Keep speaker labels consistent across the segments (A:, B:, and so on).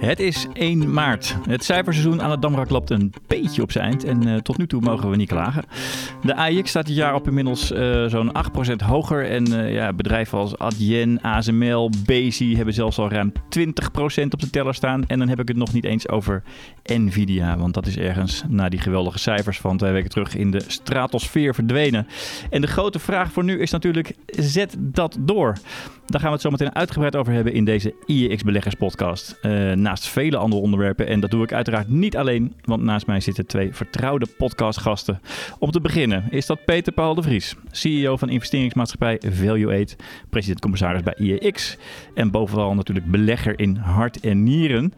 A: Het is 1 maart. Het cijferseizoen aan het Damrak loopt een beetje op zijn eind en uh, tot nu toe mogen we niet klagen. De AIX staat dit jaar op inmiddels uh, zo'n 8% hoger en uh, ja, bedrijven als Adyen, ASML, Bezi hebben zelfs al ruim 20% op de teller staan. En dan heb ik het nog niet eens over Nvidia, want dat is ergens na die geweldige cijfers van twee weken terug in de stratosfeer verdwenen. En de grote vraag voor nu is natuurlijk, zet dat door? Daar gaan we het zo meteen uitgebreid over hebben in deze IEX Beleggers podcast. Uh, naast vele andere onderwerpen. En dat doe ik uiteraard niet alleen, want naast mij zitten twee vertrouwde podcastgasten. Om te beginnen is dat Peter Paul de Vries, CEO van investeringsmaatschappij Value Aid, president-commissaris bij IEX en bovenal natuurlijk belegger in hart en nieren.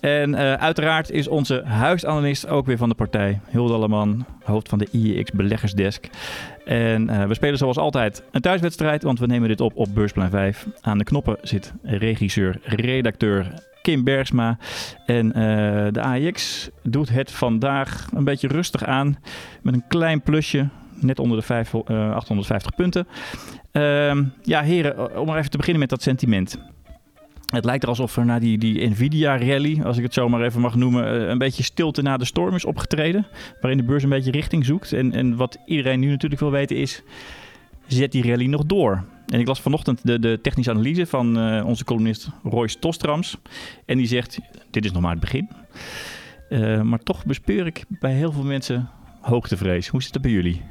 A: En uh, uiteraard is onze huisanalist ook weer van de partij, Hilde Alleman, hoofd van de IEX Beleggersdesk. En uh, we spelen zoals altijd een thuiswedstrijd, want we nemen dit op op Beursplein 5. Aan de knoppen zit regisseur, redacteur Kim Bergsma. En uh, de AX doet het vandaag een beetje rustig aan. Met een klein plusje. Net onder de 5, uh, 850 punten. Uh, ja, heren, om maar even te beginnen met dat sentiment. Het lijkt er alsof er na die, die Nvidia-rally, als ik het zo maar even mag noemen, een beetje stilte na de storm is opgetreden. Waarin de beurs een beetje richting zoekt. En, en wat iedereen nu natuurlijk wil weten is, zet die rally nog door? En ik las vanochtend de, de technische analyse van uh, onze columnist Royce Tostrams. En die zegt, dit is nog maar het begin. Uh, maar toch bespeur ik bij heel veel mensen hoogtevrees. Hoe zit het bij jullie?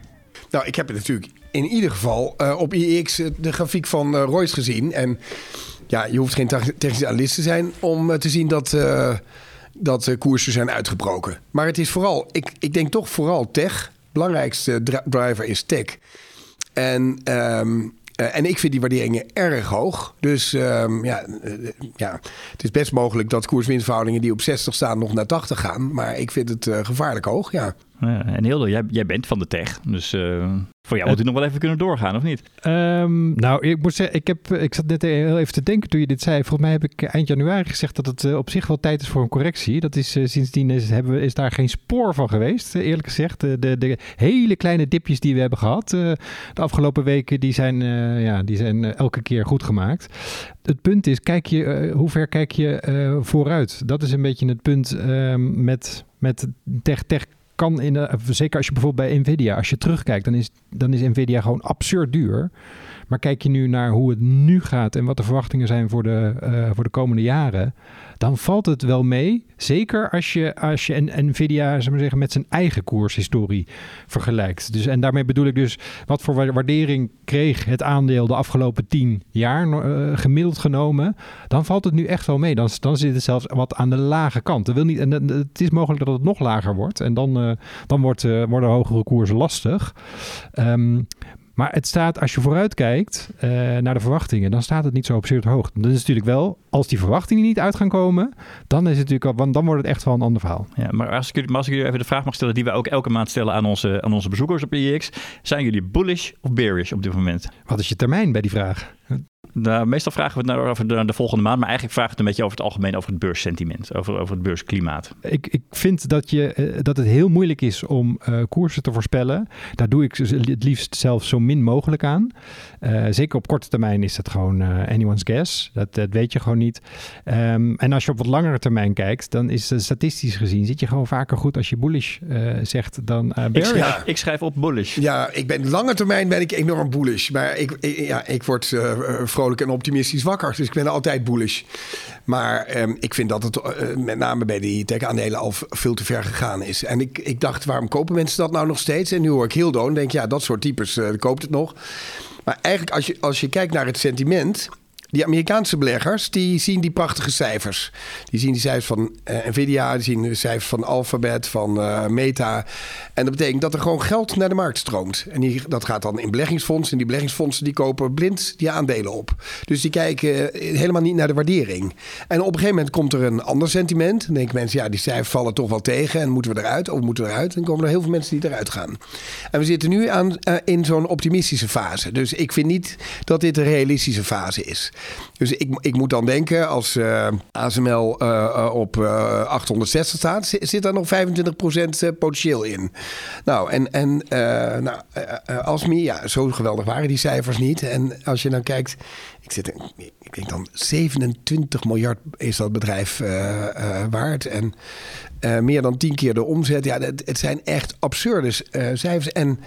B: Nou, ik heb het natuurlijk in ieder geval uh, op IEX de grafiek van Royce gezien. En ja, je hoeft geen technische analist te zijn om te zien dat, dat koersen zijn uitgebroken. Maar het is vooral, ik, ik denk toch vooral tech. Belangrijkste driver is tech. En... Uh, en ik vind die waarderingen erg hoog. Dus um, ja, ja, het is best mogelijk dat koerswinstverhoudingen die op 60 staan nog naar 80 gaan. Maar ik vind het gevaarlijk hoog, ja.
A: Ja en Hilde, jij, jij bent van de tech. Dus voor jou moet het nog wel even kunnen doorgaan, of niet?
C: Um, nou, ik moet zeggen, ik, heb, ik zat net heel even te denken toen je dit zei. Volgens mij heb ik eind januari gezegd dat het op zich wel tijd is voor een correctie. Dat is sindsdien is, hebben, is daar geen spoor van geweest, eerlijk gezegd. De, de, de, hele kleine dipjes die we hebben gehad de afgelopen weken, die zijn, ja, die zijn elke keer goed gemaakt. Het punt is, kijk je, hoe ver kijk je vooruit? Dat is een beetje het punt met, met tech, tech kan in, zeker als je bijvoorbeeld bij Nvidia, als je terugkijkt, dan is, dan is Nvidia gewoon absurd duur. Maar kijk je nu naar hoe het nu gaat en wat de verwachtingen zijn voor de, uh, voor de komende jaren, dan valt het wel mee. Zeker als je, als je Nvidia maar zeggen, met zijn eigen koershistorie vergelijkt. Dus, en daarmee bedoel ik dus wat voor waardering kreeg het aandeel de afgelopen tien jaar uh, gemiddeld genomen. Dan valt het nu echt wel mee. Dan, dan zit het zelfs wat aan de lage kant. Dat wil niet, en het is mogelijk dat het nog lager wordt. En dan, uh, dan wordt, worden hogere koersen lastig. Um, maar het staat, als je vooruit kijkt uh, naar de verwachtingen, dan staat het niet zo absurd hoog. Dat is natuurlijk wel, als die verwachtingen niet uit gaan komen, dan is het natuurlijk, want dan wordt het echt wel een ander verhaal.
A: Ja, maar als ik, maar als ik jullie even de vraag mag stellen, die we ook elke maand stellen aan onze, aan onze bezoekers op IEX. Zijn jullie bullish of bearish op dit moment?
C: Wat is je termijn bij die vraag?
A: Nou, meestal vragen we het naar over de, de, volgende maand, maar eigenlijk vragen we het een beetje over het algemeen over het beurssentiment, over, over het beursklimaat.
C: Ik, ik vind dat, je, uh, dat het heel moeilijk is om uh, koersen te voorspellen. Daar doe ik het liefst zelf zo min mogelijk aan. Uh, zeker op korte termijn is dat gewoon anyone's guess. Dat, dat, weet je gewoon niet. Um, en als je op wat langere termijn kijkt, dan is statistisch gezien zit je gewoon vaker goed als je bullish zegt dan bearish.
A: Ik, ja, ik schrijf op bullish.
B: Ja, ik ben lange termijn ben ik enorm bullish, maar ik, ik ja, ik word vrolijk en optimistisch wakker. Dus ik ben altijd bullish. Maar um, ik vind dat het uh, met name bij die tech-aandelen al veel te ver gegaan is. En ik, ik dacht, waarom kopen mensen dat nou nog steeds? En nu hoor ik Hildo en denk, ja, dat soort types uh, koopt het nog. Maar eigenlijk, als je, als je kijkt naar het sentiment die Amerikaanse beleggers, die zien die prachtige cijfers. Die zien die cijfers van uh, Nvidia, die zien de cijfers van Alphabet, van uh, Meta. En dat betekent dat er gewoon geld naar de markt stroomt. En die, dat gaat dan in beleggingsfondsen. En die beleggingsfondsen die kopen blind die aandelen op. Dus die kijken helemaal niet naar de waardering. En op een gegeven moment komt er een ander sentiment. Dan denken mensen, ja, die cijfers vallen toch wel tegen. En moeten we eruit? Of moeten we eruit? Dan komen er heel veel mensen die eruit gaan. En we zitten nu aan, in zo'n optimistische fase. Dus ik vind niet dat dit een realistische fase is. Dus ik, ik moet dan denken, als uh, ASML uh, op uh, 860 staat, zit, daar nog 25% potentieel in. Nou, en, en nou, Asmi, ja, zo geweldig waren die cijfers niet. En als je dan kijkt, ik, zit, ik denk dan 27 miljard is dat bedrijf waard. En meer dan 10 keer de omzet. Ja, het, het zijn echt absurde cijfers. En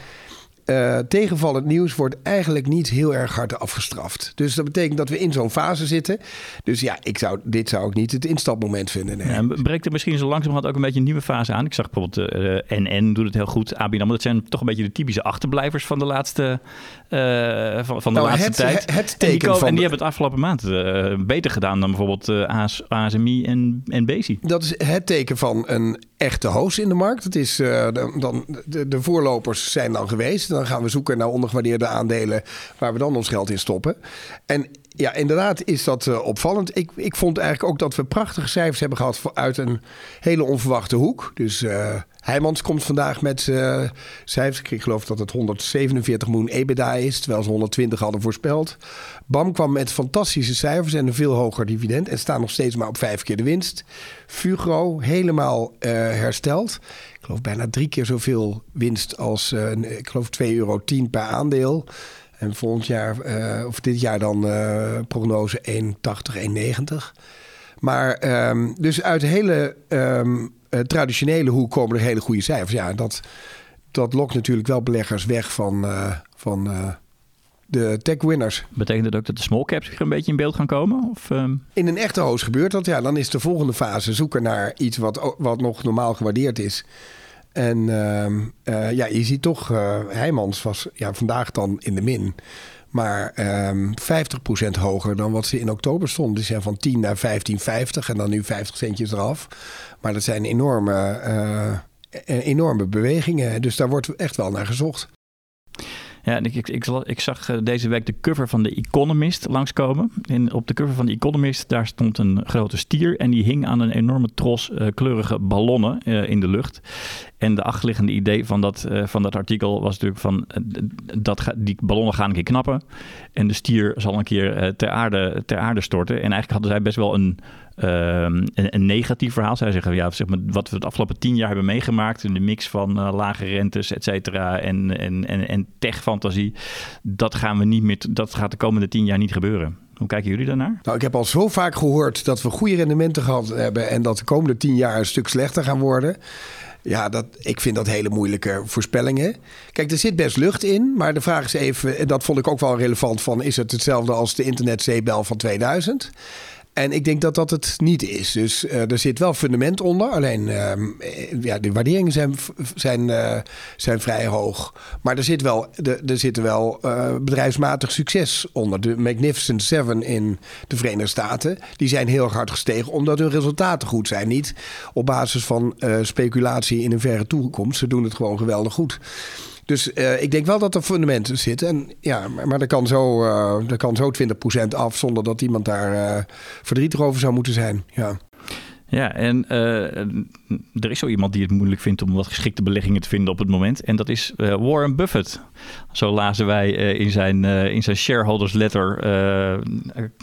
B: uh, tegenvallend nieuws wordt eigenlijk niet heel erg hard afgestraft. Dus dat betekent dat we in zo'n fase zitten. Dus ja, ik zou, dit zou ik niet het instapmoment vinden. Nee.
A: Ja, breekt er misschien zo langzamerhand ook een beetje een nieuwe fase aan? Ik zag bijvoorbeeld uh, eh, NN doet het heel goed. ABN AMRO, dat zijn toch een beetje de typische achterblijvers van de laatste, uh, van, van de nou, laatste
B: het,
A: tijd.
B: Het teken en,
A: die
B: van
A: en die hebben het afgelopen maand beter gedaan dan bijvoorbeeld AS, ASMI en, en.
B: Dat is het teken van een echte host in de markt. Het is, dan, de, de voorlopers zijn dan geweest dan gaan we zoeken naar ondergewaardeerde aandelen waar we dan ons geld in stoppen. En ja, inderdaad is dat uh, opvallend. Ik, ik vond eigenlijk ook dat we prachtige cijfers hebben gehad uit een hele onverwachte hoek. Dus uh, Heijmans komt vandaag met uh, cijfers. Ik geloof dat het 147 miljoen EBITDA is, terwijl ze 120 hadden voorspeld. BAM kwam met fantastische cijfers en een veel hoger dividend. En staan nog steeds maar op vijf keer de winst. Fugro helemaal hersteld geloof bijna drie keer zoveel winst als, uh, ik geloof 2,10 euro per aandeel. En volgend jaar, uh, of dit jaar dan uh, prognose 1,80, 1,90. Maar um, dus uit hele um, traditionele hoek komen er hele goede cijfers. Ja, dat, dat lokt natuurlijk wel beleggers weg van, van de tech winners.
A: Betekent dat ook dat de small caps weer een beetje in beeld gaan komen? Of, um...
B: In een echte hoos gebeurt dat. Ja, dan is de volgende fase zoeken naar iets wat, wat nog normaal gewaardeerd is. En uh, uh, ja, je ziet toch, uh, Heijmans was ja, vandaag dan in de min. Maar um, ehm, 50% hoger dan wat ze in oktober stonden. Die zijn van 10 naar 15,50 en dan nu 50 centjes eraf. Maar dat zijn enorme, uh, enorme bewegingen. Dus daar wordt echt wel naar gezocht.
A: Ja, ik, ik, ik, ik, zag eh, deze week de cover van The Economist langskomen. En op de cover van The Economist, daar stond een grote stier. En die hing aan een enorme tros uh, kleurige ballonnen uh, in de lucht. En de achterliggende idee van dat, van dat artikel was natuurlijk van... dat die ballonnen gaan een keer knappen. En de stier zal een keer ter, aarde, ter aarde storten. En eigenlijk hadden zij best wel een een, een, negatief verhaal. Zij zeggen, ja, zeg maar, wat we het afgelopen tien jaar hebben meegemaakt... de mix van uh, lage rentes, et cetera, en, en, en, en tech-fantasie... dat gaan we niet meer, dat gaat de komende tien jaar niet gebeuren. Hoe kijken jullie daarnaar?
B: Nou, ik heb al zo vaak gehoord dat we goede rendementen gehad hebben... en dat de komende tien jaar een stuk slechter gaan worden... Ja, dat, ik vind dat hele moeilijke voorspellingen. Kijk, er zit best lucht in, maar de vraag is even, en dat vond ik ook wel relevant van, is het hetzelfde als de internetzeebel van 2000? En ik denk dat dat het niet is. Dus uh, er zit wel fundament onder. Alleen uh, ja, de waarderingen zijn, zijn, uh, zijn vrij hoog. Maar er zit wel, er, er zit wel bedrijfsmatig succes onder. De Magnificent Seven in de Verenigde Staten. Die zijn heel hard gestegen omdat hun resultaten goed zijn. Niet op basis van speculatie in een verre toekomst. Ze doen het gewoon geweldig goed. Dus uh, ik denk wel dat er fundamenten zitten. En, ja, maar, er, kan zo, uh, kan zo 20% af zonder dat iemand daar uh, verdrietig over zou moeten zijn. Ja.
A: Ja, en er is zo iemand die het moeilijk vindt om wat geschikte beleggingen te vinden op het moment. En dat is uh, Warren Buffett. Zo lazen wij uh, in, zijn, in zijn shareholders letter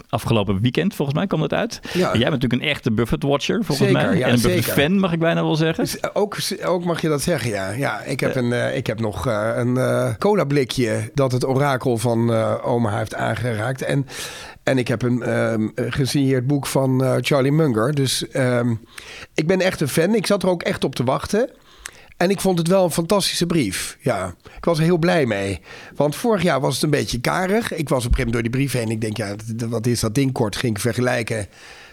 A: afgelopen weekend, volgens mij kwam dat uit. Ja. Jij bent natuurlijk een echte Buffett-watcher, volgens
B: zeker,
A: mij.
B: Ja,
A: en een Buffett-fan, mag ik bijna wel zeggen.
B: Dus ook, ook mag je dat zeggen, ja. ja ik, heb een, ik heb nog een cola-blikje dat het orakel van oma heeft aangeraakt. En en ik heb een um, gesigneerd boek van Charlie Munger. Dus um, ik ben echt een fan. Ik zat er ook echt op te wachten. En ik vond het wel een fantastische brief. Ja, ik was er heel blij mee. Want vorig jaar was het een beetje karig. Ik was op een gegeven moment door die brief heen. Ik denk, ja, wat is dat ding kort? Ging ik vergelijken.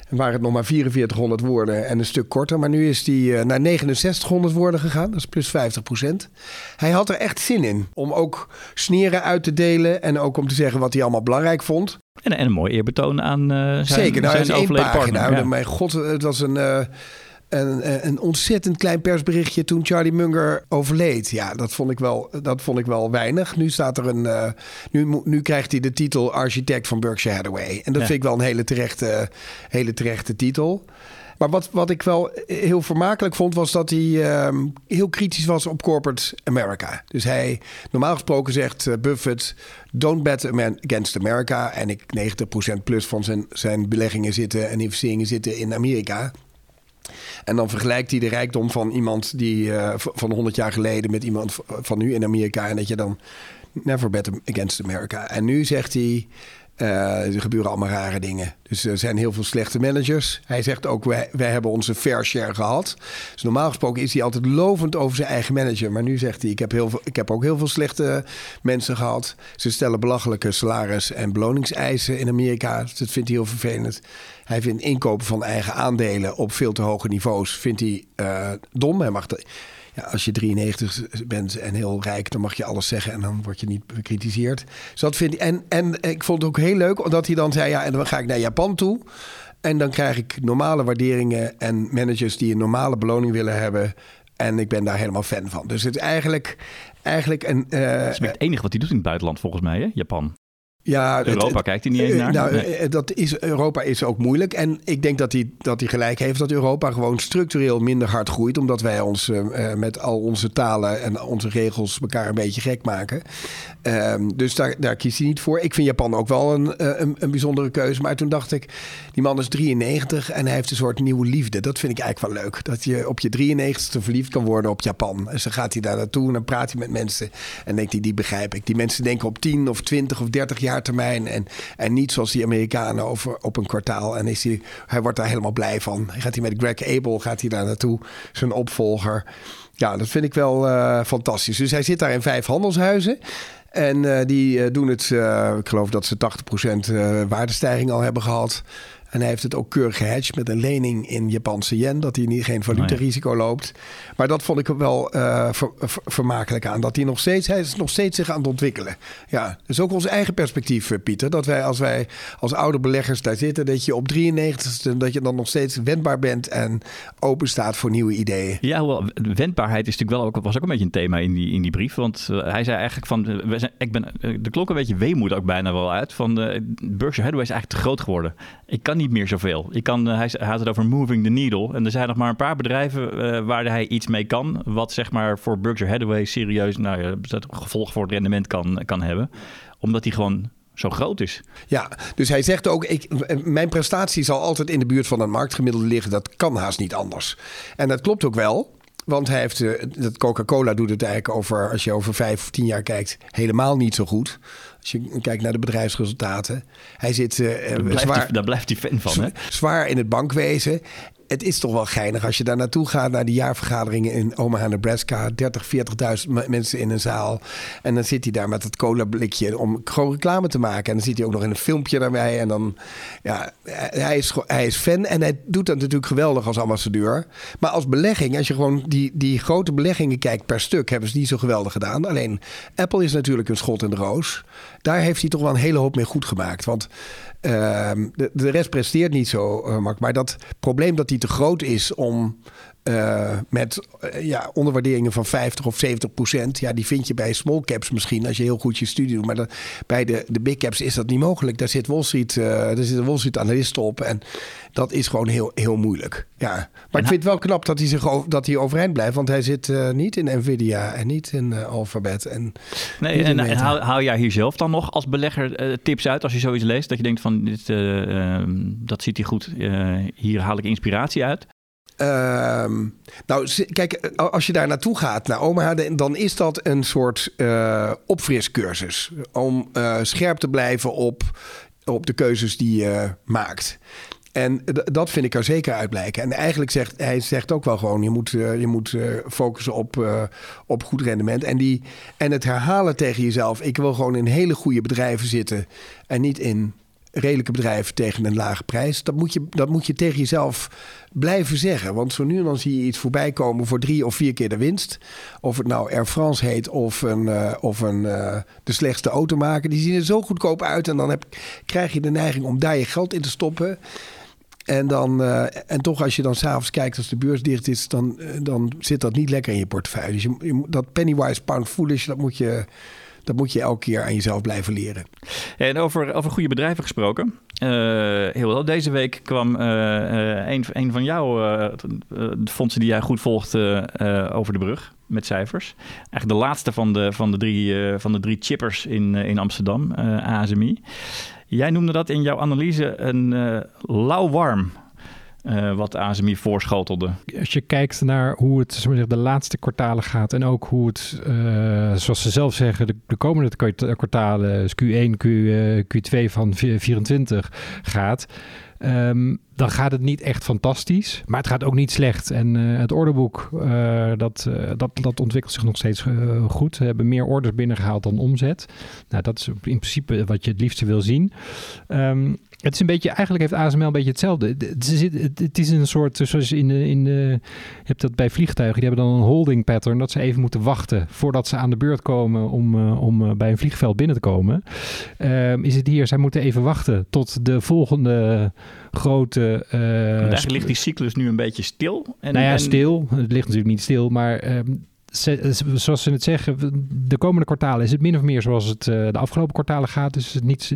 B: En waren het nog maar 4400 woorden en een stuk korter. Maar nu is die uh, naar 6900 woorden gegaan. Dat is plus 50 procent. Hij had er echt zin in om ook sneren uit te delen. En ook om te zeggen wat hij allemaal belangrijk vond.
A: En, en een mooi eerbetoon aan uh, zijn,
B: Zeker, nou,
A: zijn overleden partner.
B: Ja. Mijn god, het was een... Uh, een, een, ontzettend klein persberichtje toen Charlie Munger overleed. Ja, dat vond ik wel, dat vond ik wel weinig. Nu staat er een. Uh, nu, nu krijgt hij de titel architect van Berkshire Hathaway. En dat ja. vind ik wel een hele terechte, hele terechte titel. Maar wat, wat ik wel heel vermakelijk vond, was dat hij ehm, heel kritisch was op corporate America. Dus hij, normaal gesproken zegt uh, Buffett, don't bet against America. En ik 90% plus van zijn, zijn beleggingen zitten en investeringen zitten in Amerika. En dan vergelijkt hij de rijkdom van iemand die uh, van 100 jaar geleden met iemand van nu in Amerika. En dat je dan never bet against America. En nu zegt hij. Uh, er gebeuren allemaal rare dingen. Dus er zijn heel veel slechte managers. Hij zegt ook, wij, hebben onze fair share gehad. Dus normaal gesproken is hij altijd lovend over zijn eigen manager. Maar nu zegt hij, ik heb, heel veel, ik heb ook heel veel slechte mensen gehad. Ze stellen belachelijke salaris- en beloningseisen in Amerika. Dat vindt hij heel vervelend. Hij vindt inkopen van eigen aandelen op veel te hoge niveaus vindt hij, uh, dom. Hij mag de, als je 93 bent en heel rijk, dan mag je alles zeggen en dan word je niet bekritiseerd. Dus dat vind ik. En, en ik vond het ook heel leuk omdat hij dan zei: ja, en dan ga ik naar Japan toe. En dan krijg ik normale waarderingen en managers die een normale beloning willen hebben. En ik ben daar helemaal fan van. Dus het is eigenlijk, eigenlijk een.
A: Dat is het enige wat hij doet in het buitenland, volgens mij, hè? Japan.
B: Ja,
A: Europa het, kijkt hij niet eens naar.
B: Nou, nee. dat is, Europa is ook moeilijk. En ik denk dat hij, dat hij gelijk heeft dat Europa gewoon structureel minder hard groeit. Omdat wij ons uh, met al onze talen en onze regels elkaar een beetje gek maken. Um, dus daar, daar kiest hij niet voor. Ik vind Japan ook wel een, een, een, bijzondere keuze. Maar toen dacht ik, die man is 93 en hij heeft een soort nieuwe liefde. Dat vind ik eigenlijk wel leuk. Dat je op je 93ste verliefd kan worden op Japan. En zo gaat hij daar naartoe en dan praat hij met mensen. En denkt hij, die begrijp ik. Die mensen denken op 10 of 20 of 30 jaar termijn. En, en niet zoals die Amerikanen over, op een kwartaal. En is hij, hij wordt daar helemaal blij van. Gaat hij met Greg Abel gaat hij daar naartoe, zijn opvolger. Ja, dat vind ik wel uh, fantastisch. Dus hij zit daar in vijf handelshuizen. En uh, die uh, doen het, ik geloof dat ze 80% waardestijging al hebben gehad. En hij heeft het ook keurig gehedged met een lening in Japanse yen. Dat hij niet, geen valutarisico loopt. Maar dat vond ik wel uh, ver, ver, vermakelijk aan. Dat hij nog steeds, hij is nog steeds zich aan het ontwikkelen. Ja, dus ook ons eigen perspectief, Pieter. Dat wij als wij als oude beleggers daar zitten. Dat je op 93ste, dat je dan nog steeds wendbaar bent. En open staat voor nieuwe ideeën.
A: Ja, wel, wendbaarheid is natuurlijk wel ook, was ook een beetje een thema in die, in die brief. Want uh, hij zei eigenlijk van, we zijn, ik ben, de klok een beetje weemoed ook bijna wel uit. Van de, Berkshire Hathaway is eigenlijk te groot geworden. Ik kan niet meer zoveel. Ik kan, uh, hij, had het over moving the needle. En er zijn nog maar een paar bedrijven uh, waar hij iets mee kan. Wat zeg maar voor Berkshire Hathaway serieus nou, ja, gevolg voor het rendement kan, kan hebben. Omdat hij gewoon zo groot is.
B: Ja, dus hij zegt ook: ik, mijn prestatie zal altijd in de buurt van een marktgemiddelde liggen. Dat kan haast niet anders. En dat klopt ook wel. Want hij heeft, dat Coca-Cola doet het eigenlijk over, als je over vijf of tien jaar kijkt, helemaal niet zo goed. Als je kijkt naar de bedrijfsresultaten. Hij zit uh,
A: daar, blijft
B: zwaar,
A: hij, daar blijft hij fan van. Hè?
B: Zwaar in het bankwezen. Het is toch wel geinig als je daar naartoe gaat naar die jaarvergaderingen in Omaha, Nebraska. 30, 40.000 mensen in een zaal. En dan zit hij daar met het cola blikje om gewoon reclame te maken. En dan zit hij ook nog in een filmpje daarbij. En dan, ja, hij is, hij is fan en hij doet dat natuurlijk geweldig als ambassadeur. Maar als belegging, als je gewoon die, die grote beleggingen kijkt per stuk, hebben ze niet zo geweldig gedaan. Alleen Apple is natuurlijk een schot in de roos. Daar heeft hij toch wel een hele hoop mee goed gemaakt. Want de, de rest presteert niet zo, uh, Mark. Maar dat probleem dat hij te groot is om uh, met uh, ja, onderwaarderingen van 50 of 70 procent. Ja, die vind je bij small caps misschien als je heel goed je studie doet. Maar dat, bij de, de big caps is dat niet mogelijk. Daar zit Wall Street, uh, daar zitten Wall Street analisten op. En dat is gewoon heel, heel moeilijk. Ja. Maar en ik vind het wel knap dat hij, zich over, dat hij overeind blijft. Want hij zit niet in Nvidia en niet in Alphabet. En
A: nee, en, en haal, haal jij hier zelf dan nog als belegger tips uit als je zoiets leest? Dat je denkt van dit, dat ziet hij goed. hier haal ik inspiratie uit.
B: Uh, nou, kijk, als je daar naartoe gaat, naar Omaha, dan is dat een soort uh, opfriscursus. Om uh, scherp te blijven op, op de keuzes die je maakt. En dat vind ik er zeker uit blijken. En eigenlijk zegt hij zegt ook wel gewoon: je moet, je moet focussen op, op goed rendement. En, die, en het herhalen tegen jezelf: ik wil gewoon in hele goede bedrijven zitten. En niet in redelijke bedrijven tegen een lage prijs. Dat moet je, dat moet je tegen jezelf blijven zeggen. Want zo nu en dan zie je iets voorbij komen voor drie of vier keer de winst. Of het nou Air France heet of, een, uh, of een, uh, de slechtste automaker. Die zien er zo goedkoop uit. En dan heb, krijg je de neiging om daar je geld in te stoppen. En, dan, uh, en toch als je dan s'avonds kijkt als de beurs dicht is... Dan, dan zit dat niet lekker in je portefeuille. Dus je, dat pennywise pound foolish, dat moet je... dat moet je elke keer aan jezelf blijven leren.
A: En over, over goede bedrijven gesproken. Uh, heel wel. Deze week kwam uh, een, een van jouw fondsen die jij goed volgt over de brug met cijfers. Eigenlijk de laatste van de, van de, drie, van de drie chippers in, in Amsterdam, ASMI. Jij noemde dat in jouw analyse een lauw-warm uh, wat ASMI voorschotelde.
C: Als je kijkt naar hoe het de laatste kwartalen gaat en ook hoe het, uh, zoals ze zelf zeggen, de, de komende kwartalen, dus Q1, Q, uh, Q2 van 2024 gaat. Um, dan gaat het niet echt fantastisch, maar het gaat ook niet slecht. En uh, het orderboek, uh, dat, uh, dat, dat ontwikkelt zich nog steeds goed. We hebben meer orders binnengehaald dan omzet. Nou, dat is in principe wat je het liefste wil zien. Um, het is een beetje, eigenlijk heeft ASML een beetje hetzelfde. Het, is een soort, zoals in de, in de, hebt dat bij vliegtuigen, die hebben dan een holding pattern, dat ze even moeten wachten voordat ze aan de beurt komen om, om bij een vliegveld binnen te komen. Um, is het hier, zij moeten even wachten tot de volgende grote...
A: Uh, eigenlijk ligt die cyclus nu een beetje stil.
C: En, nou ja, en... stil. Het ligt natuurlijk niet stil, maar... Um, zoals ze het zeggen, de komende kwartalen is het min of meer zoals het uh, de afgelopen kwartalen gaat. Dus het niet,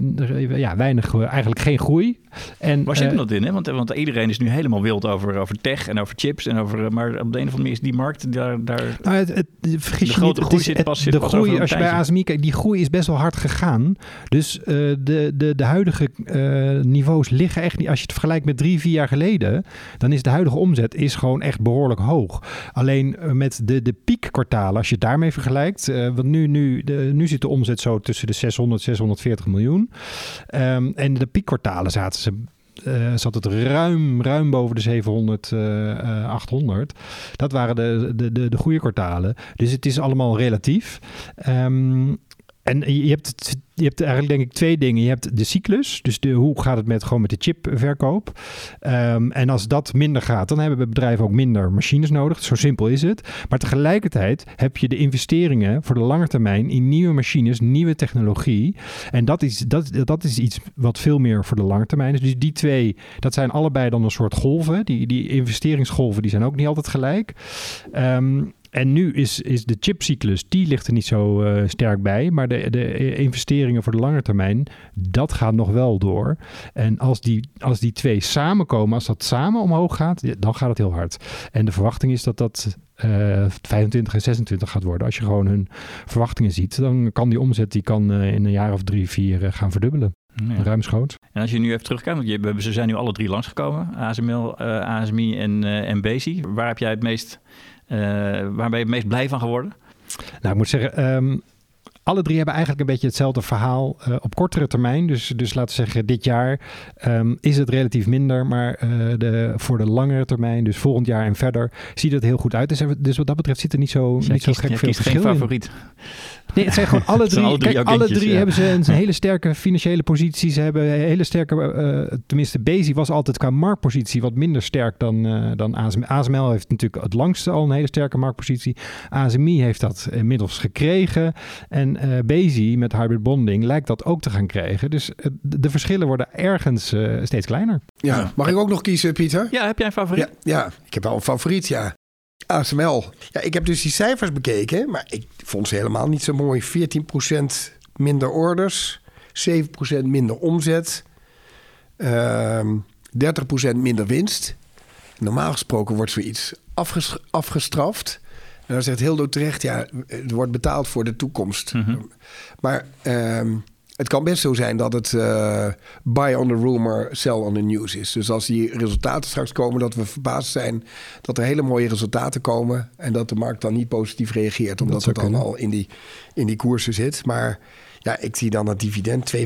C: ja, weinig, eigenlijk geen groei.
A: En, Waar zit uh, dat in? Hè? Want, want iedereen is nu helemaal wild over, over tech en over chips. En over, maar op de een of andere manier is die markt daar... daar
C: nou, het, het, vergis de niet, groei zit pas, zit de pas groei, Als je bij ASMI kijkt, die groei is best wel hard gegaan. Dus uh, de, de, de huidige niveaus liggen echt niet... Als je het vergelijkt met drie, vier jaar geleden... dan is de huidige omzet is gewoon echt behoorlijk hoog. Alleen met de, de piek kwartalen, als je het daarmee vergelijkt. Uh, want nu, nu, de, nu zit de omzet zo tussen de 600, 640 miljoen. Um, en de piekkwartalen zaten ze uh, zat het ruim, ruim boven de 700, uh, 800. Dat waren de, de, de, de goede kwartalen. Dus het is allemaal relatief. Um, en je hebt, je hebt eigenlijk denk ik twee dingen. Je hebt de cyclus, dus de, hoe gaat het met, gewoon met de chipverkoop. Um, en als dat minder gaat, dan hebben bedrijven ook minder machines nodig. Zo simpel is het. Maar tegelijkertijd heb je de investeringen voor de lange termijn in nieuwe machines, nieuwe technologie. En dat is, dat, dat is iets wat veel meer voor de lange termijn is. Dus die twee, dat zijn allebei dan een soort golven. Die, die investeringsgolven, die zijn ook niet altijd gelijk. Um, en nu is, is de chipcyclus, die ligt er niet zo uh, sterk bij. Maar de, de investeringen voor de lange termijn, dat gaat nog wel door. En als die, als die twee samenkomen, als dat samen omhoog gaat, dan gaat het heel hard. En de verwachting is dat dat uh, 25 en 26 gaat worden. Als je gewoon hun verwachtingen ziet, dan kan die omzet die kan, uh, in een jaar of drie, vier gaan verdubbelen. Ja. Ruimschoots.
A: En als je nu even terugkijkt, want je, ze zijn nu alle drie langsgekomen, ASML, ASMI en, en Bezi. Waar heb jij het meest waar ben je het meest blij van geworden?
C: Nou, ik moet zeggen, um, alle drie hebben eigenlijk een beetje hetzelfde verhaal uh, op kortere termijn. Dus, dus laten we zeggen, dit jaar um, is het relatief minder. Maar uh, de, voor de langere termijn, dus volgend jaar en verder, ziet het heel goed uit. Dus, dus wat dat betreft zit er niet zo, niet
A: kiest,
C: zo gek veel verschil
A: geen favoriet.
C: Nee, het zijn gewoon alle drie. alle drie, kijk, alle drie ja. hebben ze een hele sterke financiële positie. Ze hebben een hele sterke, uh, tenminste Bezi was altijd qua marktpositie wat minder sterk dan, uh, dan ASML. ASML heeft natuurlijk het langste al een hele sterke marktpositie. ASMI heeft dat inmiddels gekregen. En uh, Bezi met hybrid bonding lijkt dat ook te gaan krijgen. Dus de verschillen worden ergens steeds kleiner.
B: Ja, mag ik ook nog kiezen, Pieter?
A: Ja, heb jij een favoriet?
B: Ja, ja ik heb wel een favoriet, ja. ASML. Ja, ik heb dus die cijfers bekeken, maar ik vond ze helemaal niet zo mooi. 14% minder orders, 7% minder omzet, uh, 30% minder winst. Normaal gesproken wordt zoiets afges afgestraft. En dan zegt Hildo terecht, ja, het wordt betaald voor de toekomst. Mm -hmm. Maar... Uh, het kan best zo zijn dat het uh, buy on the rumor, sell on the news is. Dus als die resultaten straks komen, dat we verbaasd zijn dat er hele mooie resultaten komen. En dat de markt dan niet positief reageert, omdat het dan al in die, in die koersen zit. Maar ja, ik zie dan dat dividend 2,75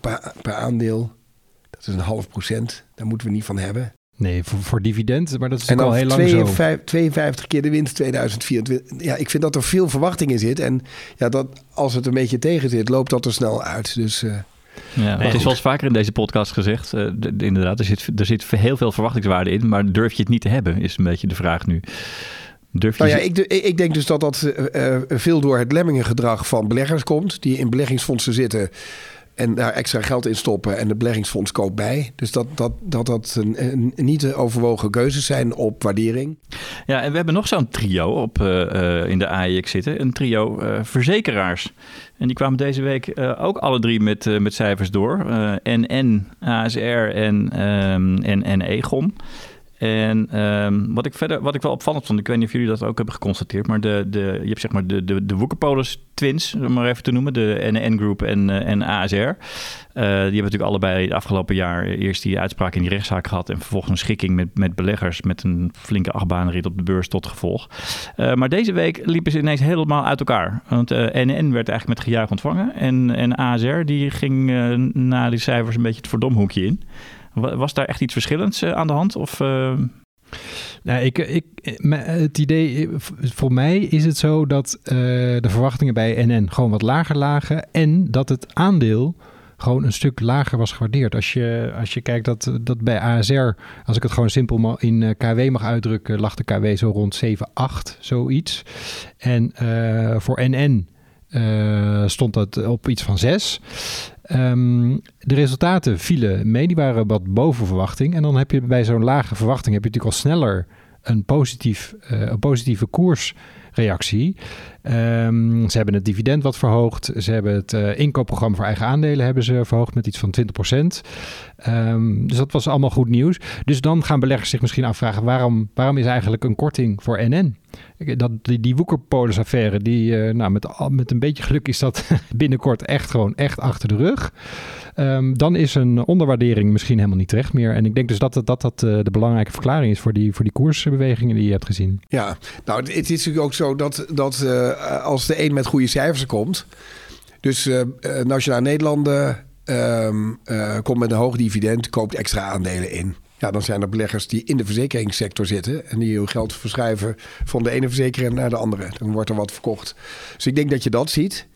B: per, per aandeel. Dat is een half procent. Daar moeten we niet van hebben.
C: Nee, voor, voor dividend, maar dat is en al heel lang
B: 52, 52 keer de winst 2024. Ja, ik vind dat er veel verwachting in zit. En ja, dat, als het een beetje tegen zit, loopt dat er snel uit. Dus... Uh,
A: ja, het is zoals vaker in deze podcast gezegd. Uh, de, inderdaad, er zit, er zit heel veel verwachtingswaarde in. Maar durf je het niet te hebben, is een beetje de vraag nu.
B: Durf je nou ja, ik, ik, denk dus dat dat uh, veel door het lemmingengedrag van beleggers komt. Die in beleggingsfondsen zitten en daar extra geld in stoppen en de beleggingsfonds koopt bij. Dus dat dat, dat, dat een, niet overwogen keuzes zijn op waardering.
A: Ja, en we hebben nog zo'n trio op, uh, in de AEX zitten. Een trio uh, verzekeraars. En die kwamen deze week ook alle drie met, met cijfers door. NN, ASR en, um, en, en Egon. En um, wat, ik verder, wat ik wel opvallend vond, ik weet niet of jullie dat ook hebben geconstateerd, maar de, de, je hebt zeg maar de, de, de Woekerpolis twins, om maar even te noemen, de NN Group en, uh, en ASR. Uh, die hebben natuurlijk allebei het afgelopen jaar eerst die uitspraak in die rechtszaak gehad en vervolgens een schikking met, met beleggers met een flinke achtbaanrit op de beurs tot gevolg. Uh, maar deze week liepen ze ineens helemaal uit elkaar. Want NN werd eigenlijk met gejuich ontvangen en, en ASR die ging na die cijfers een beetje het verdomhoekje in. Was daar echt iets verschillends uh, aan de hand? Of, uh...
C: nou, ik, ik, het idee, voor mij is het zo dat uh, de verwachtingen bij NN gewoon wat lager lagen. En dat het aandeel gewoon een stuk lager was gewaardeerd. Als je, als je kijkt dat, dat bij ASR, als ik het gewoon simpel in KW mag uitdrukken, lag de KW zo rond 7, 8, zoiets. En voor NN stond dat op iets van 6. Um, de resultaten vielen mee, die waren wat boven verwachting. En dan heb je bij zo'n lage verwachting heb je natuurlijk al sneller een, positief, uh, een positieve koersreactie. Um, ze hebben het dividend wat verhoogd. Ze hebben het uh, inkoopprogramma voor eigen aandelen hebben ze verhoogd met iets van 20%. Um, dus dat was allemaal goed nieuws. Dus dan gaan beleggers zich misschien afvragen... waarom, waarom is eigenlijk een korting voor NN? Dat, die, die Woekerpolis-affaire, die, uh, nou, met, met een beetje geluk is dat binnenkort echt gewoon echt achter de rug. Um, dan is een onderwaardering misschien helemaal niet terecht meer. En ik denk dus dat dat, dat, uh, de belangrijke verklaring is voor die, voor die koersbewegingen die je hebt gezien.
B: Ja, nou, het is natuurlijk ook zo dat, dat als de een met goede cijfers komt. Dus uh, Nationaal Nederlanden um, komt met een hoog dividend, koopt extra aandelen in. Ja, dan zijn er beleggers die in de verzekeringssector zitten en die hun geld verschuiven van de ene verzekeraar naar de andere. Dan wordt er wat verkocht. Dus ik denk dat je dat ziet.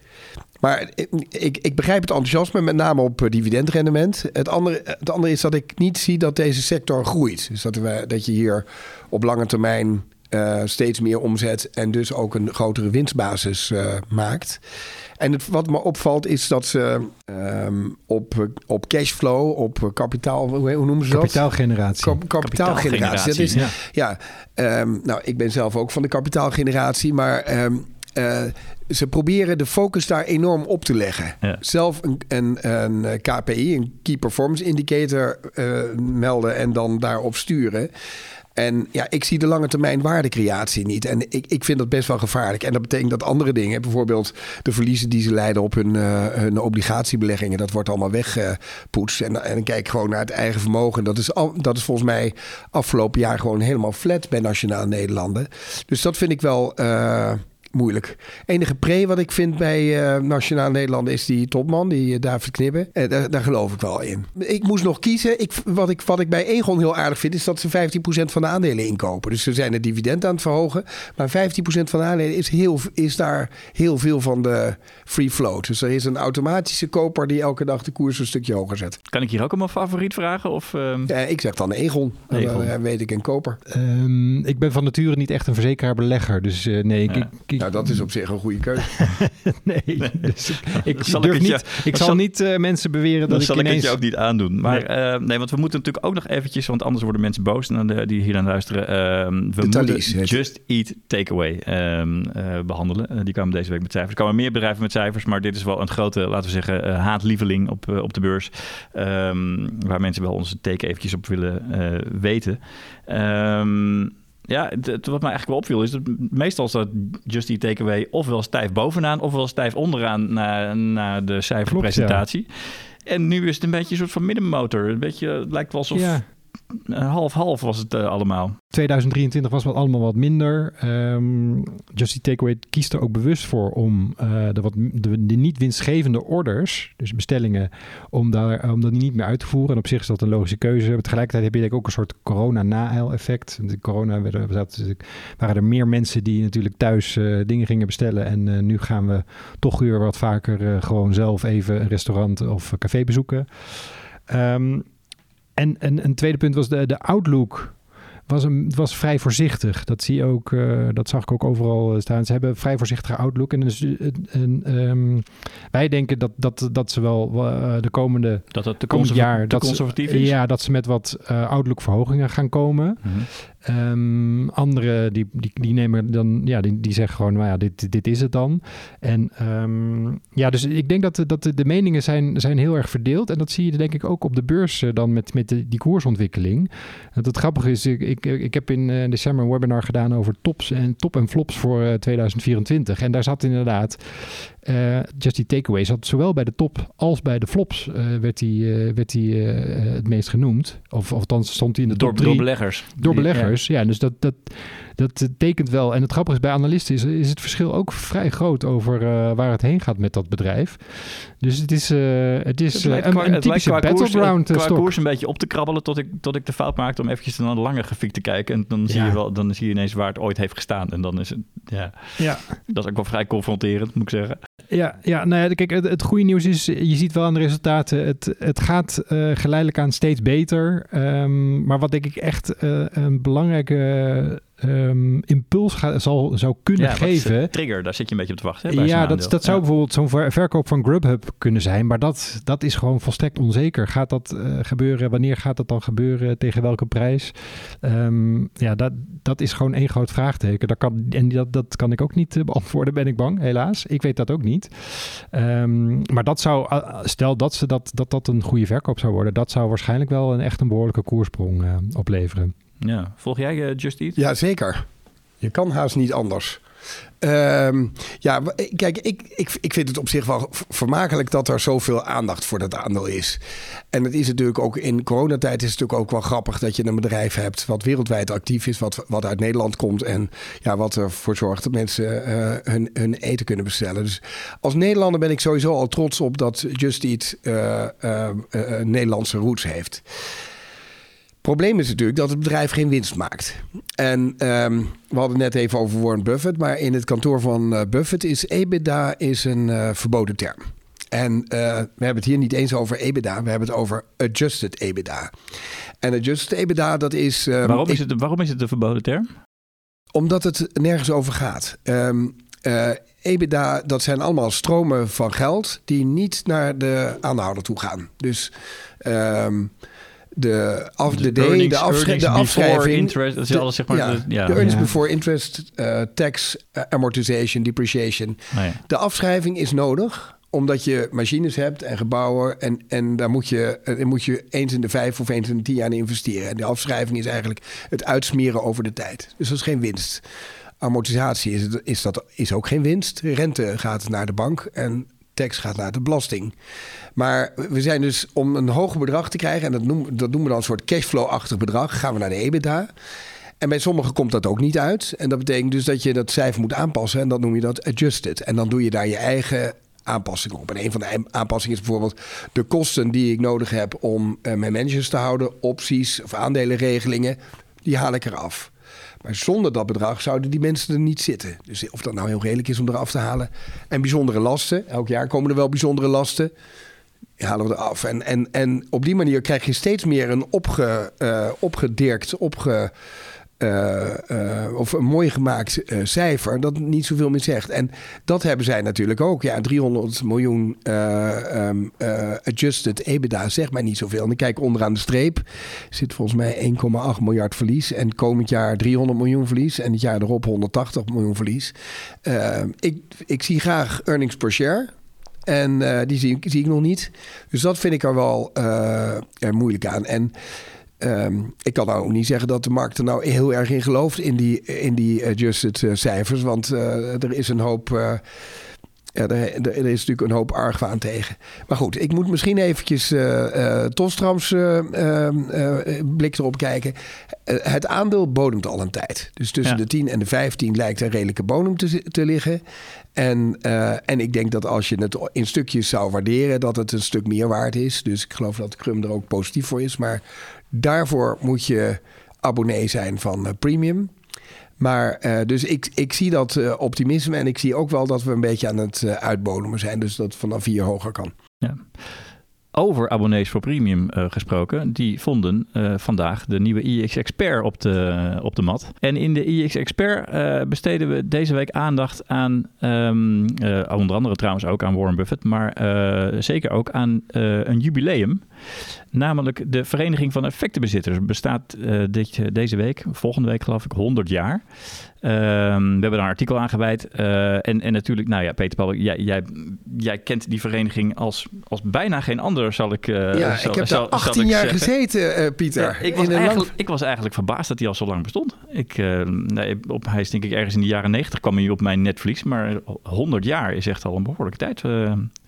B: Maar ik, ik begrijp het enthousiasme, met name op dividendrendement. Het andere, het andere is dat ik niet zie dat deze sector groeit. Dus dat, we, dat je hier op lange termijn uh, steeds meer omzet en dus ook een grotere winstbasis uh, maakt. En het, wat me opvalt is dat ze um, op, op cashflow, op kapitaal, hoe, hoe noemen ze dat?
C: Kapitaalgeneratie.
B: Kap, kapitaalgeneratie. Dat is, ja, ja um, nou, ik ben zelf ook van de kapitaalgeneratie, maar um, uh, ze proberen de focus daar enorm op te leggen. Ja. Zelf een, een, een, KPI, een Key Performance Indicator, uh, melden en dan daarop sturen. En ja, ik zie de lange termijn waardecreatie niet. En ik, ik vind dat best wel gevaarlijk. En dat betekent dat andere dingen, bijvoorbeeld de verliezen die ze leiden op hun, uh, hun obligatiebeleggingen, dat wordt allemaal weggepoetst. En, en kijk gewoon naar het eigen vermogen. Dat is, al, dat is volgens mij afgelopen jaar gewoon helemaal flat bij Nationaal Nederlanden. Dus dat vind ik wel. Uh, moeilijk. Enige pre wat ik vind bij uh, Nationaal Nederland is die topman, die uh, David Knibbe. Uh, daar, daar, geloof ik wel in. Ik moest nog kiezen. Ik, wat, ik, wat ik bij Egon heel aardig vind, is dat ze 15% van de aandelen inkopen. Dus ze zijn het dividend aan het verhogen. Maar 15% van de aandelen is, heel, is daar heel veel van de free float. Dus er is een automatische koper die elke dag de koers een stukje hoger zet.
A: Kan ik hier ook om een favoriet vragen? Of,
B: uh... ja, ik zeg dan Egon. Egon. Dan weet ik een koper.
C: Um, ik ben van nature niet echt een verzekeraar-belegger. Dus nee, ik,
A: ja.
C: ik,
B: nou, dat is op zich een goede keuze.
C: nee, nee. Dus ik, ik zal durf ik niet. Je, ik zal, zal niet uh, mensen beweren dat,
A: dat
C: ik
A: zal
C: ineens...
A: ik het je ook niet aandoen. Maar nee. Uh, nee. want we moeten natuurlijk ook nog eventjes, want anders worden mensen boos en de, die hier aan luisteren. Uh, we
B: de
A: moeten
B: Thalys,
A: Just Eat Takeaway behandelen. die kwamen deze week met cijfers. Er komen meer bedrijven met cijfers, maar dit is wel een grote, laten we zeggen, haatlieveling op, op de beurs. Um, waar mensen wel onze teken eventjes op willen weten. Um, ja, het, wat mij eigenlijk wel opviel is dat meestal staat Just Eat Takeaway ofwel stijf bovenaan ofwel stijf onderaan na, na de cijferpresentatie. Klopt, ja. En nu is het een beetje een soort van middenmotor. Een beetje, het lijkt wel alsof... Ja. Half-half was het uh, allemaal.
C: 2023 was wat allemaal wat minder. Um, Just Takeaway kiest er ook bewust voor om uh, de, wat, de, niet winstgevende orders, dus bestellingen, om, daar, om dat niet meer uit te voeren. En op zich is dat een logische keuze. Tegelijkertijd heb je denk ik ook een soort corona-na-effect. De corona waren er meer mensen die natuurlijk thuis dingen gingen bestellen. En nu gaan we toch weer wat vaker gewoon zelf even een restaurant of café bezoeken. Um, en, en een tweede punt was de, de outlook was, een, was vrij voorzichtig. Dat zie je ook, uh, dat zag ik ook overal staan. Ze hebben vrij voorzichtige outlook. En, dus, en um, wij denken dat, dat, dat ze wel uh, de komende
A: dat het
C: komend jaar
A: dat conservatief
C: ze,
A: is.
C: Ja, dat ze met wat uh, outlook verhogingen gaan komen. Mm -hmm. Um, anderen die, die, die nemen dan, ja, die, die zeggen gewoon, nou ja, dit, dit is het dan. En um, ja, dus ik denk dat, dat de, de meningen zijn, zijn heel erg verdeeld. En dat zie je denk ik ook op de beurs uh, dan met, met de, die koersontwikkeling. En het grappige is, ik, ik, ik heb in uh, december een webinar gedaan over tops en top en flops voor uh, 2024. En daar zat inderdaad uh, Just die Takeaway zat zowel bij de top als bij de flops uh, werd hij uh, werd die, het meest genoemd. Of, of althans stond hij in de
A: door,
C: top drie.
A: Door beleggers.
C: Door beleggers, ja. ja dus dat, dat, dat tekent wel. En het grappige is, bij analisten is, is het verschil ook vrij groot over waar het heen gaat met dat bedrijf. Dus het is, het is
A: het lijkt,
C: een,
A: qua,
C: een typische
A: qua
C: battleground
A: koers,
C: stok.
A: qua koers een beetje op te krabbelen tot ik, tot ik de fout maakte om eventjes naar de lange grafiek te kijken. En dan zie, je wel, dan zie je ineens waar het ooit heeft gestaan. En dan is het, ja,
C: Ja.
A: dat is ook wel vrij confronterend, moet ik zeggen.
C: Ja, ja nou ja, kijk, het, het goede nieuws is, je ziet wel aan de resultaten, het, het gaat eh, geleidelijk aan steeds beter. Ehm, maar wat denk ik echt eh, een belangrijke ehm, impuls zal, zou kunnen
A: Ja,
C: geven.
A: trigger, daar zit je een beetje op te wachten. Hè, bij
C: Ja, dat, dat zou
A: Ja.
C: bijvoorbeeld zo'n ver- verkoop van Grubhub kunnen zijn. Maar dat, dat is gewoon volstrekt onzeker. Gaat dat eh, gebeuren? Wanneer gaat dat dan gebeuren? Tegen welke prijs? Ehm, ja, dat, dat is gewoon één groot vraagteken. Dat kan, en dat, dat kan ik ook niet eh, beantwoorden, ben ik bang, helaas. Ik weet dat ook niet. Ehm, maar dat zou, stel dat, ze dat, dat dat een goede verkoop zou worden, dat zou waarschijnlijk wel een echt een behoorlijke koersprong eh, opleveren.
A: Ja. Volg jij eh, Just Eat?
B: Ja, zeker. Je kan haast niet anders. Ehm, ja, w- kijk, ik, ik, ik vind het op zich wel vermakelijk dat er zoveel aandacht voor dat aandeel is. En het is natuurlijk ook in coronatijd is het natuurlijk ook wel grappig dat je een bedrijf hebt wat wereldwijd actief is, wat, wat uit Nederland komt en ja, wat ervoor zorgt dat mensen eh, hun, hun eten kunnen bestellen. Dus als Nederlander ben ik sowieso al trots op dat Just Eat eh, eh, eh, Nederlandse roots heeft. Probleem is natuurlijk dat het bedrijf geen winst maakt. En ehm, we hadden net even over Warren Buffett, maar in het kantoor van eh, Buffett is EBITDA is een eh, verboden term. En eh, we hebben het hier niet eens over EBITDA, we hebben het over adjusted EBITDA. En adjusted EBITDA, dat is. ehm,
A: waarom, is het, waarom is het een verboden term?
B: omdat het nergens over gaat. Eh, EBITDA, dat zijn allemaal stromen van geld die niet naar de aanhouder toe gaan. Dus de, af, de,
A: earnings-
B: de, afschri- de afschrijving.
A: interest, dat is alles zeg maar...
B: ja,
A: de, ja.
B: de earnings
C: Ja.
B: before interest, eh, tax, eh, amortization, depreciation.
A: Oh ja.
B: De afschrijving is nodig omdat je machines hebt en gebouwen. En, en daar moet je, eh, daar moet je eens in de vijf of eens in de tien jaar in investeren. En de afschrijving is eigenlijk het uitsmeren over de tijd. Dus dat is geen winst. Amortisatie is, het- is, dat, is ook geen winst. Rente gaat naar de bank en gaat naar de belasting. Maar we zijn dus om een hoger bedrag te krijgen... en dat noemen, dat noemen we dan een soort cashflow-achtig bedrag... gaan we naar de EBITDA... En bij sommigen komt dat ook niet uit. En dat betekent dus dat je dat cijfer moet aanpassen. En dan noem je dat adjusted. En dan doe je daar je eigen aanpassingen op. En een van de aanpassingen is bijvoorbeeld de kosten die ik nodig heb om eh, mijn managers te houden, opties of aandelenregelingen, die haal ik eraf. Maar zonder dat bedrag zouden die mensen er niet zitten. Dus of dat nou heel redelijk is om eraf te halen. En bijzondere lasten. Elk jaar komen er wel bijzondere lasten. Die halen we eraf. En, en, en op die manier krijg je steeds meer een opge, eh, opgedirkt, opge, eh, eh, of een mooi gemaakt eh, cijfer dat niet zoveel meer zegt. En dat hebben zij natuurlijk ook. Ja, 300 miljoen eh, ehm, eh, adjusted EBITDA zegt mij niet zoveel. En kijk onderaan de streep. Zit volgens mij 1,8 miljard verlies. En komend jaar 300 miljoen verlies. En het jaar erop 180 miljoen verlies. Ik, ik zie graag earnings per share. En die zie, ik- zie ik nog niet. Dus dat vind ik er wel moeilijk aan. En ehm, ik kan nou ook niet zeggen dat de markt er nou heel erg in gelooft in die, in die adjusted eh, cijfers. Want eh, er is een hoop. eh, ja, er, er is natuurlijk een hoop argwaan tegen. Maar goed, ik moet misschien eventjes eh eh Tolstrams eh, eh, eh, blik erop kijken. Eh, het aandeel bodemt al een tijd. Dus tussen
A: Ja.
B: de 10 en de 15 lijkt een redelijke bodem te, te liggen. En, eh, en ik denk dat als je het in stukjes zou waarderen, dat het een stuk meer waard is. Dus ik geloof dat Crum er ook positief voor is. Maar daarvoor moet je abonnee zijn van eh, Premium. Maar eh, dus ik, ik zie dat eh, optimisme en ik zie ook wel dat we een beetje aan het eh, uitbodemen zijn. Dus dat vanaf hier hoger kan.
A: Ja. over abonnees voor premium gesproken. Die vonden vandaag de nieuwe iX Expert op de, op de mat. En in de iX Expert besteden we deze week aandacht aan, um, onder andere trouwens ook aan Warren Buffett, maar zeker ook aan een jubileum. Namelijk de Vereniging van Effectenbezitters bestaat uh, dit, deze week, volgende week geloof ik, 100 jaar. Ehm, we hebben daar een artikel aan gewijd. Uh, en, en natuurlijk, nou ja, Peter Paul, jij, jij, jij kent die vereniging als, als bijna geen ander, zal ik
B: Ja,
A: zal,
B: ik heb
A: zal,
B: daar 18 jaar gezeten, Pieter.
A: Ja, ik, was eigenlijk, ik was eigenlijk verbaasd dat hij al zo lang bestond. Ik, nee, op, hij is denk ik ergens in de jaren 90 kwam hij op mijn netvlies. Maar 100 jaar is echt al een behoorlijke tijd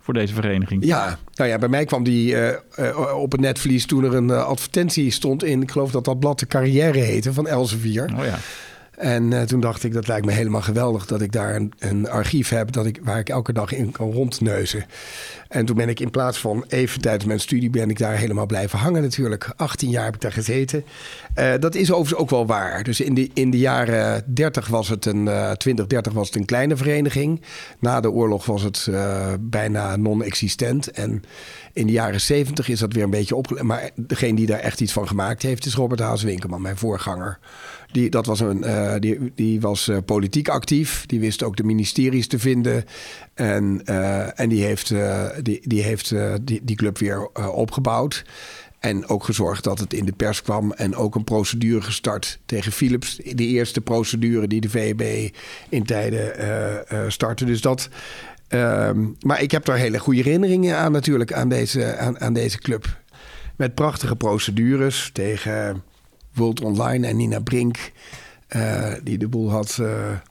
A: voor deze vereniging.
B: Ja, nou ja, bij mij kwam die uh, uh, op het netvlies toen er een uh, advertentie stond in, ik geloof dat dat blad de carrière heette van Elsevier.
A: Oh ja.
B: En toen dacht ik, dat lijkt me helemaal geweldig dat ik daar een, een, archief heb dat ik, waar ik elke dag in kan rondneuzen. En toen ben ik in plaats van even tijdens mijn studie, ben ik daar helemaal blijven hangen natuurlijk. 18 jaar heb ik daar gezeten. Uh, dat is overigens ook wel waar. Dus in de, in de jaren 30 was het een, uh, 20, 30 was het een kleine vereniging. Na de oorlog was het uh, bijna non-existent. En in de jaren 70 is dat weer een beetje opgelegd. Maar degene die daar echt iets van gemaakt heeft, is Robert Haas Winkelman, mijn voorganger. Die, dat was een, uh, die, die was politiek actief. Die wist ook de ministeries te vinden. En, en die heeft, die, die, heeft die, die club weer opgebouwd. En ook gezorgd dat het in de pers kwam. En ook een procedure gestart tegen Philips. De eerste procedure die de VEB in tijden startte. Dus dat. Ehm, maar ik heb daar hele goede herinneringen aan natuurlijk. Aan deze, aan, aan deze club. Met prachtige procedures tegen World Online en Nina Brink. Uh, die de boel had. Uh,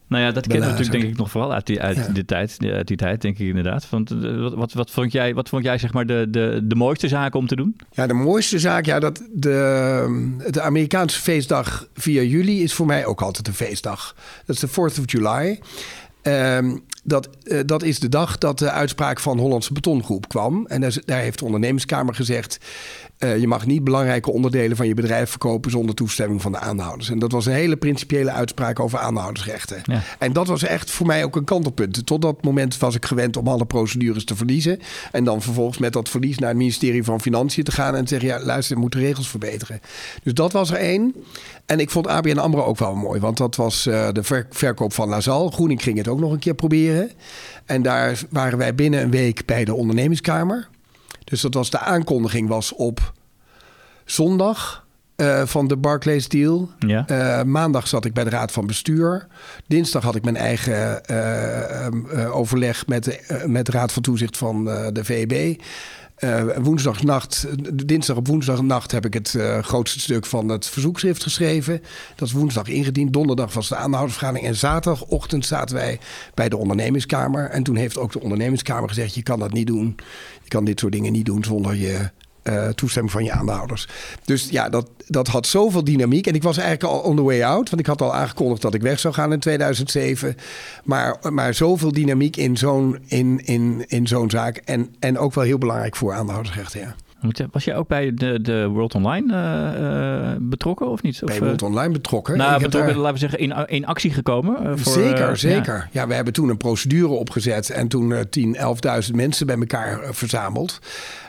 A: nou ja, dat kennen we natuurlijk denk ik nog vooral uit die, uit ja. die, tijd, uit die tijd, denk ik inderdaad. Want wat, wat, wat, vond jij, wat vond jij zeg maar de, de, de mooiste zaak om te doen?
B: Ja, de mooiste zaak, ja, dat de, de Amerikaanse feestdag 4 juli is voor mij ook altijd een feestdag. Dat is de 4th of July. Um, dat, uh, dat is de dag dat de uitspraak van Hollandse Betongroep kwam. En daar, daar heeft de ondernemerskamer gezegd... Uh, je mag niet belangrijke onderdelen van je bedrijf verkopen zonder toestemming van de aandeelhouders. En dat was een hele principiële uitspraak over aandeelhoudersrechten. Ja. En dat was echt voor mij ook een kantelpunt. Tot dat moment was ik gewend om alle procedures te verliezen. En dan vervolgens met dat verlies naar het ministerie van Financiën te gaan en te zeggen: ja, luister, we moeten regels verbeteren. Dus dat was er één. En ik vond ABN AMRO ook wel mooi, want dat was uh, de ver verkoop van Lazal. Groening ging het ook nog een keer proberen. En daar waren wij binnen een week bij de ondernemingskamer. Dus dat was de aankondiging was op zondag uh, van de Barclays deal.
A: Ja.
B: Uh, maandag zat ik bij de raad van bestuur. Dinsdag had ik mijn eigen uh, overleg met de, met de raad van toezicht van de VEB. Woensdagnacht, dinsdag op woensdagnacht heb ik het grootste stuk van het verzoekschrift geschreven. Dat is woensdag ingediend. Donderdag was de aandeelhoudersvergadering. En zaterdagochtend zaten wij bij de ondernemingskamer. En toen heeft ook de ondernemingskamer gezegd: je kan dat niet doen. Je kan dit soort dingen niet doen zonder je uh, toestemming van je aandeelhouders. Dus ja, dat, dat had zoveel dynamiek. En ik was eigenlijk al on the way out. Want ik had al aangekondigd dat ik weg zou gaan in 2007. Maar, maar zoveel dynamiek in zo'n in, in, in zo'n zaak. En, en ook wel heel belangrijk voor aandeelhoudersrechten, ja.
A: Was jij ook bij de, de World Online uh, uh, betrokken of niet? Of,
B: bij World Online betrokken?
A: Nou, betrokken, daar... laten we zeggen, in, in actie gekomen? Uh, voor,
B: zeker, zeker. Ja. ja. we hebben toen een procedure opgezet en toen 10, 11.000 mensen bij elkaar verzameld.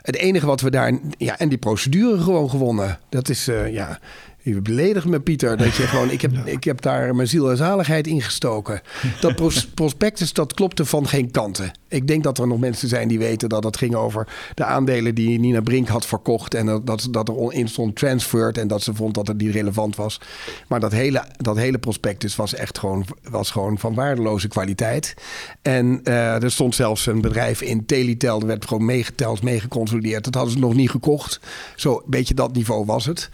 B: Het enige wat we daar... Ja, en die procedure gewoon gewonnen. Dat is, ja... Je beledigt me, Pieter. Dat je gewoon, ik, heb, ik heb daar mijn ziel en zaligheid ingestoken. Dat pros prospectus, dat klopte van geen kanten. Ik denk dat er nog mensen zijn die weten dat het ging over de aandelen die Nina Brink had verkocht. En dat, dat, dat er in stond transferred en dat ze vond dat het niet relevant was. Maar dat hele, dat hele prospectus was echt gewoon, was gewoon van waardeloze kwaliteit. En uh, er stond zelfs een bedrijf in, Telitel. Dat werd gewoon meegeteld, meegeconsolideerd. Dat hadden ze nog niet gekocht. Zo een beetje dat niveau was het.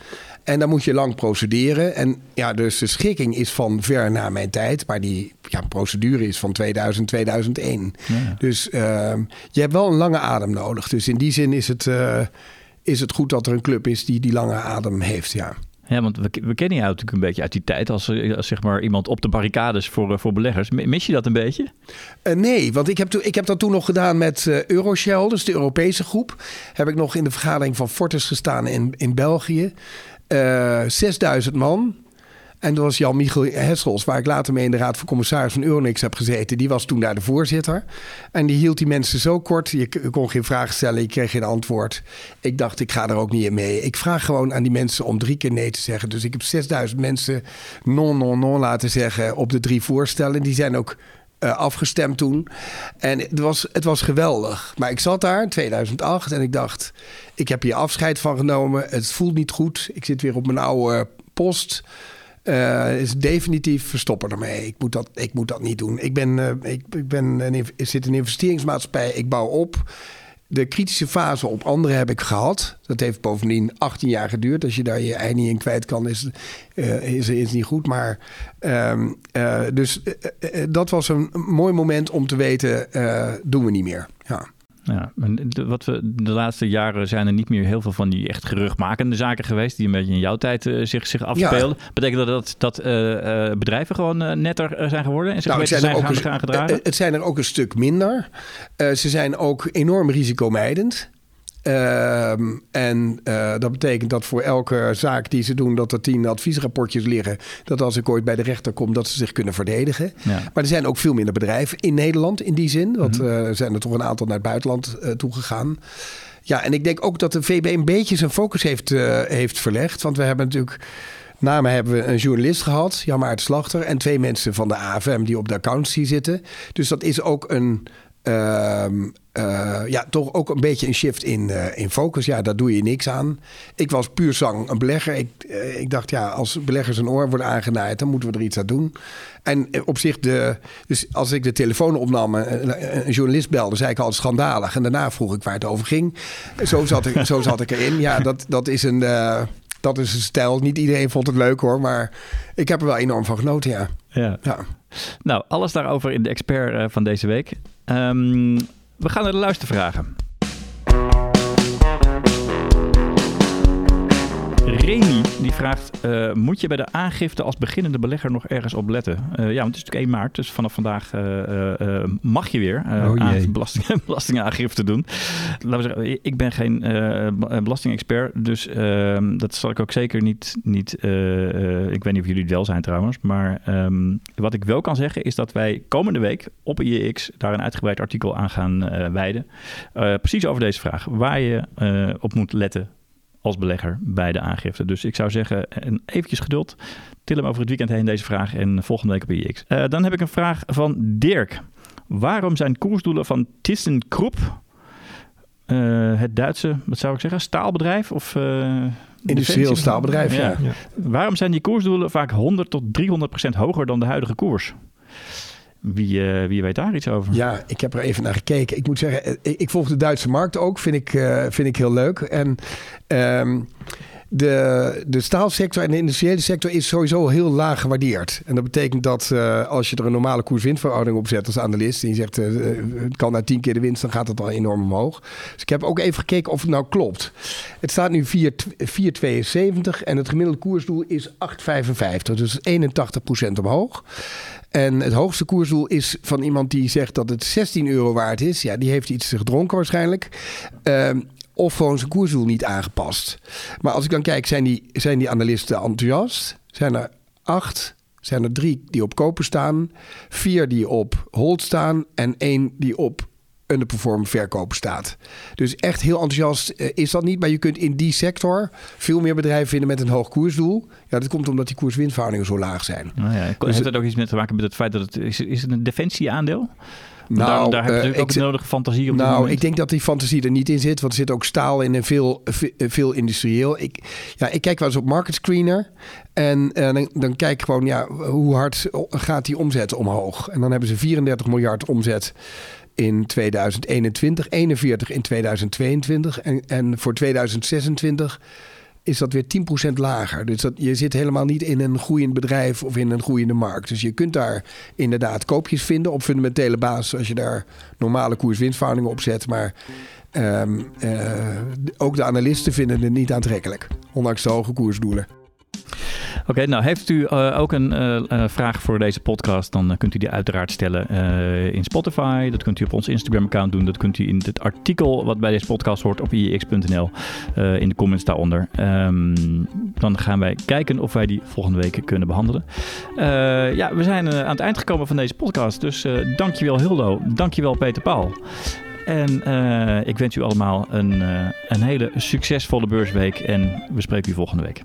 B: En dan moet je lang procederen. En ja, dus de schikking is van ver na mijn tijd. Maar die ja, procedure is van 2000, 2001. Ja. Dus uh, je hebt wel een lange adem nodig. Dus in die zin is het, uh, is het goed dat er een club is die die lange adem heeft, ja.
A: Ja, want we, we kennen jou natuurlijk een beetje uit die tijd als, als zeg maar iemand op de barricades voor, voor beleggers. Mis je dat een beetje?
B: Uh, nee, want ik heb, ik heb dat toen nog gedaan met uh, Euroshell, dus de Europese groep. Heb ik nog in de vergadering van Fortis gestaan in, in België. Uh, 6000 man. En dat was Jan-Michel Hessels, waar ik later mee in de Raad van Commissaris van Euronix heb gezeten. Die was toen daar de voorzitter. En die hield die mensen zo kort. Je kon geen vraag stellen, je kreeg geen antwoord. Ik dacht, ik ga er ook niet in mee. Ik vraag gewoon aan die mensen om drie keer nee te zeggen. Dus ik heb 6000 mensen non, non, non laten zeggen op de drie voorstellen. Die zijn ook uh, afgestemd toen. En het was, het was geweldig. Maar ik zat daar in 2008 en ik dacht... ik heb hier afscheid van genomen. Het voelt niet goed. Ik zit weer op mijn oude post. Uh, is definitief verstoppen ermee. Ik moet dat, ik moet dat niet doen. Ik, ben, uh, ik, ben een, zit in een investeringsmaatschappij. Ik bouw op. De kritische fase op anderen heb ik gehad. Dat heeft bovendien 18 jaar geduurd. Als je daar je ei niet in kwijt kan, is, uh, is, niet goed. Maar uh, dus dat was een mooi moment om te weten, doen we niet meer. Ja.
A: Ja, wat we de laatste jaren zijn er niet meer heel veel van die echt geruchtmakende zaken geweest, die een beetje in jouw tijd uh, zich, zich afspelen. Ja. Betekent dat dat uh, uh, bedrijven gewoon netter zijn geworden en zich nou, zijn, zijn ook gaan, gaan gedragen?
B: Het zijn er ook een stuk minder. ze zijn ook enorm risicomijdend. Uh, en uh, dat betekent dat voor elke zaak die ze doen, dat er tien adviesrapportjes liggen. Dat als ik ooit bij de rechter kom, dat ze zich kunnen verdedigen. Ja. Maar er zijn ook veel minder bedrijven in Nederland in die zin. Want mm -hmm. uh, zijn er toch een aantal naar het buitenland uh, toegegaan. Ja, en ik denk ook dat de VB een beetje zijn focus heeft, heeft verlegd. Want we hebben natuurlijk. Na me hebben we een journalist gehad, Jan Maarten Slachter, en twee mensen van de AFM die op de accountancy zitten. Dus dat is ook een, uh, uh, ja, toch ook een beetje een shift in, uh, in focus. Ja, daar doe je niks aan. Ik was puur zang een belegger. Ik, uh, ik dacht, ja, als beleggers een oor worden aangenaaid, dan moeten we er iets aan doen. En op zich, de, dus als ik de telefoon opnam, een, een journalist belde, zei ik al schandalig. En daarna vroeg ik waar het over ging. Zo zat ik, zo zat ik erin. Ja, dat, dat is een dat is een stijl. Niet iedereen vond het leuk hoor, maar ik heb er wel enorm van genoten, ja.
A: Ja. ja. Nou, alles daarover in de expert uh, van deze week. Um, we gaan naar de luistervragen. Remy die vraagt: uh, Moet je bij de aangifte als beginnende belegger nog ergens op letten? Uh, ja, want het is natuurlijk 1 maart, dus vanaf vandaag uh, mag je weer oh, belasting, belastingaangifte doen. Laten we zeggen, ik ben geen belastingexpert, dus ehm, dat zal ik ook zeker niet. niet ik weet niet of jullie het wel zijn trouwens, maar um, wat ik wel kan zeggen is dat wij komende week op IEX daar een uitgebreid artikel aan gaan wijden. precies over deze vraag: waar je op moet letten als belegger bij de aangifte. Dus ik zou zeggen, eventjes geduld. Til hem over het weekend heen deze vraag en volgende week op IX. Uh, dan heb ik een vraag van Dirk. Waarom zijn koersdoelen van ThyssenKrupp, uh, het Duitse, wat zou ik zeggen, staalbedrijf of... Uh,
B: Industrieel staalbedrijf, ja. ja.
A: Waarom zijn die koersdoelen vaak 100 tot 300 procent hoger dan de huidige koers? Wie, uh, wie weet daar iets over?
B: Ja, ik heb er even naar gekeken. Ik moet zeggen, ik, ik volg de Duitse markt ook. Vind ik, uh, vind ik heel leuk. En um, de, de staalsector en de industriële sector is sowieso heel laag gewaardeerd. En dat betekent dat uh, als je er een normale koers-winstverhouding op zet als analist... en je zegt uh, het kan naar tien keer de winst, dan gaat het al enorm omhoog. Dus ik heb ook even gekeken of het nou klopt. Het staat nu 4,72 en het gemiddelde koersdoel is 8,55. Dus 81% omhoog. En het hoogste koersdoel is van iemand die zegt dat het 16 euro waard is. Ja, die heeft iets gedronken waarschijnlijk. Uh, of gewoon zijn koersdoel niet aangepast. Maar als ik dan kijk, zijn die, zijn die analisten enthousiast? Zijn er acht? Zijn er drie die op kopen staan? Vier die op hold staan? En één die op underperform verkopen staat. Dus echt heel enthousiast eh, is dat niet. Maar je kunt in die sector veel meer bedrijven vinden met een hoog koersdoel. Ja, dat komt omdat die koers-winstverhoudingen zo laag zijn.
A: Nou ja, dus heeft het ook iets met te maken met het feit dat het... Is, is het een defensieaandeel? Nou, daar, daar heb je uh, ook ik, nodige fantasie op.
B: Nou, ik denk dat die fantasie er niet in zit. Want er zit ook staal in en veel, veel industrieel. Ik, ja, ik kijk wel eens op Market Screener. En uh, dan, dan kijk ik gewoon, ja, hoe hard gaat die omzet omhoog? En dan hebben ze 34 miljard omzet in 2021, 41 in 2022 en, en voor 2026 is dat weer 10% lager. Dus dat, je zit helemaal niet in een groeiend bedrijf of in een groeiende markt. Dus je kunt daar inderdaad koopjes vinden op fundamentele basis als je daar normale koers-winstverhoudingen op zet. Maar um, uh, ook de analisten vinden het niet aantrekkelijk, ondanks de hoge koersdoelen.
A: Oké, nou heeft u ook een vraag voor deze podcast, dan kunt u die uiteraard stellen in Spotify. Dat kunt u op ons Instagram-account doen. Dat kunt u in het artikel wat bij deze podcast hoort op ix.nl in de comments daaronder. Ehm, dan gaan wij kijken of wij die volgende week kunnen behandelen. ja, we zijn aan het eind gekomen van deze podcast. Dus dankjewel Hildo, dankjewel Peter Paul. En ik wens u allemaal een, een hele succesvolle beursweek en we spreken u volgende week.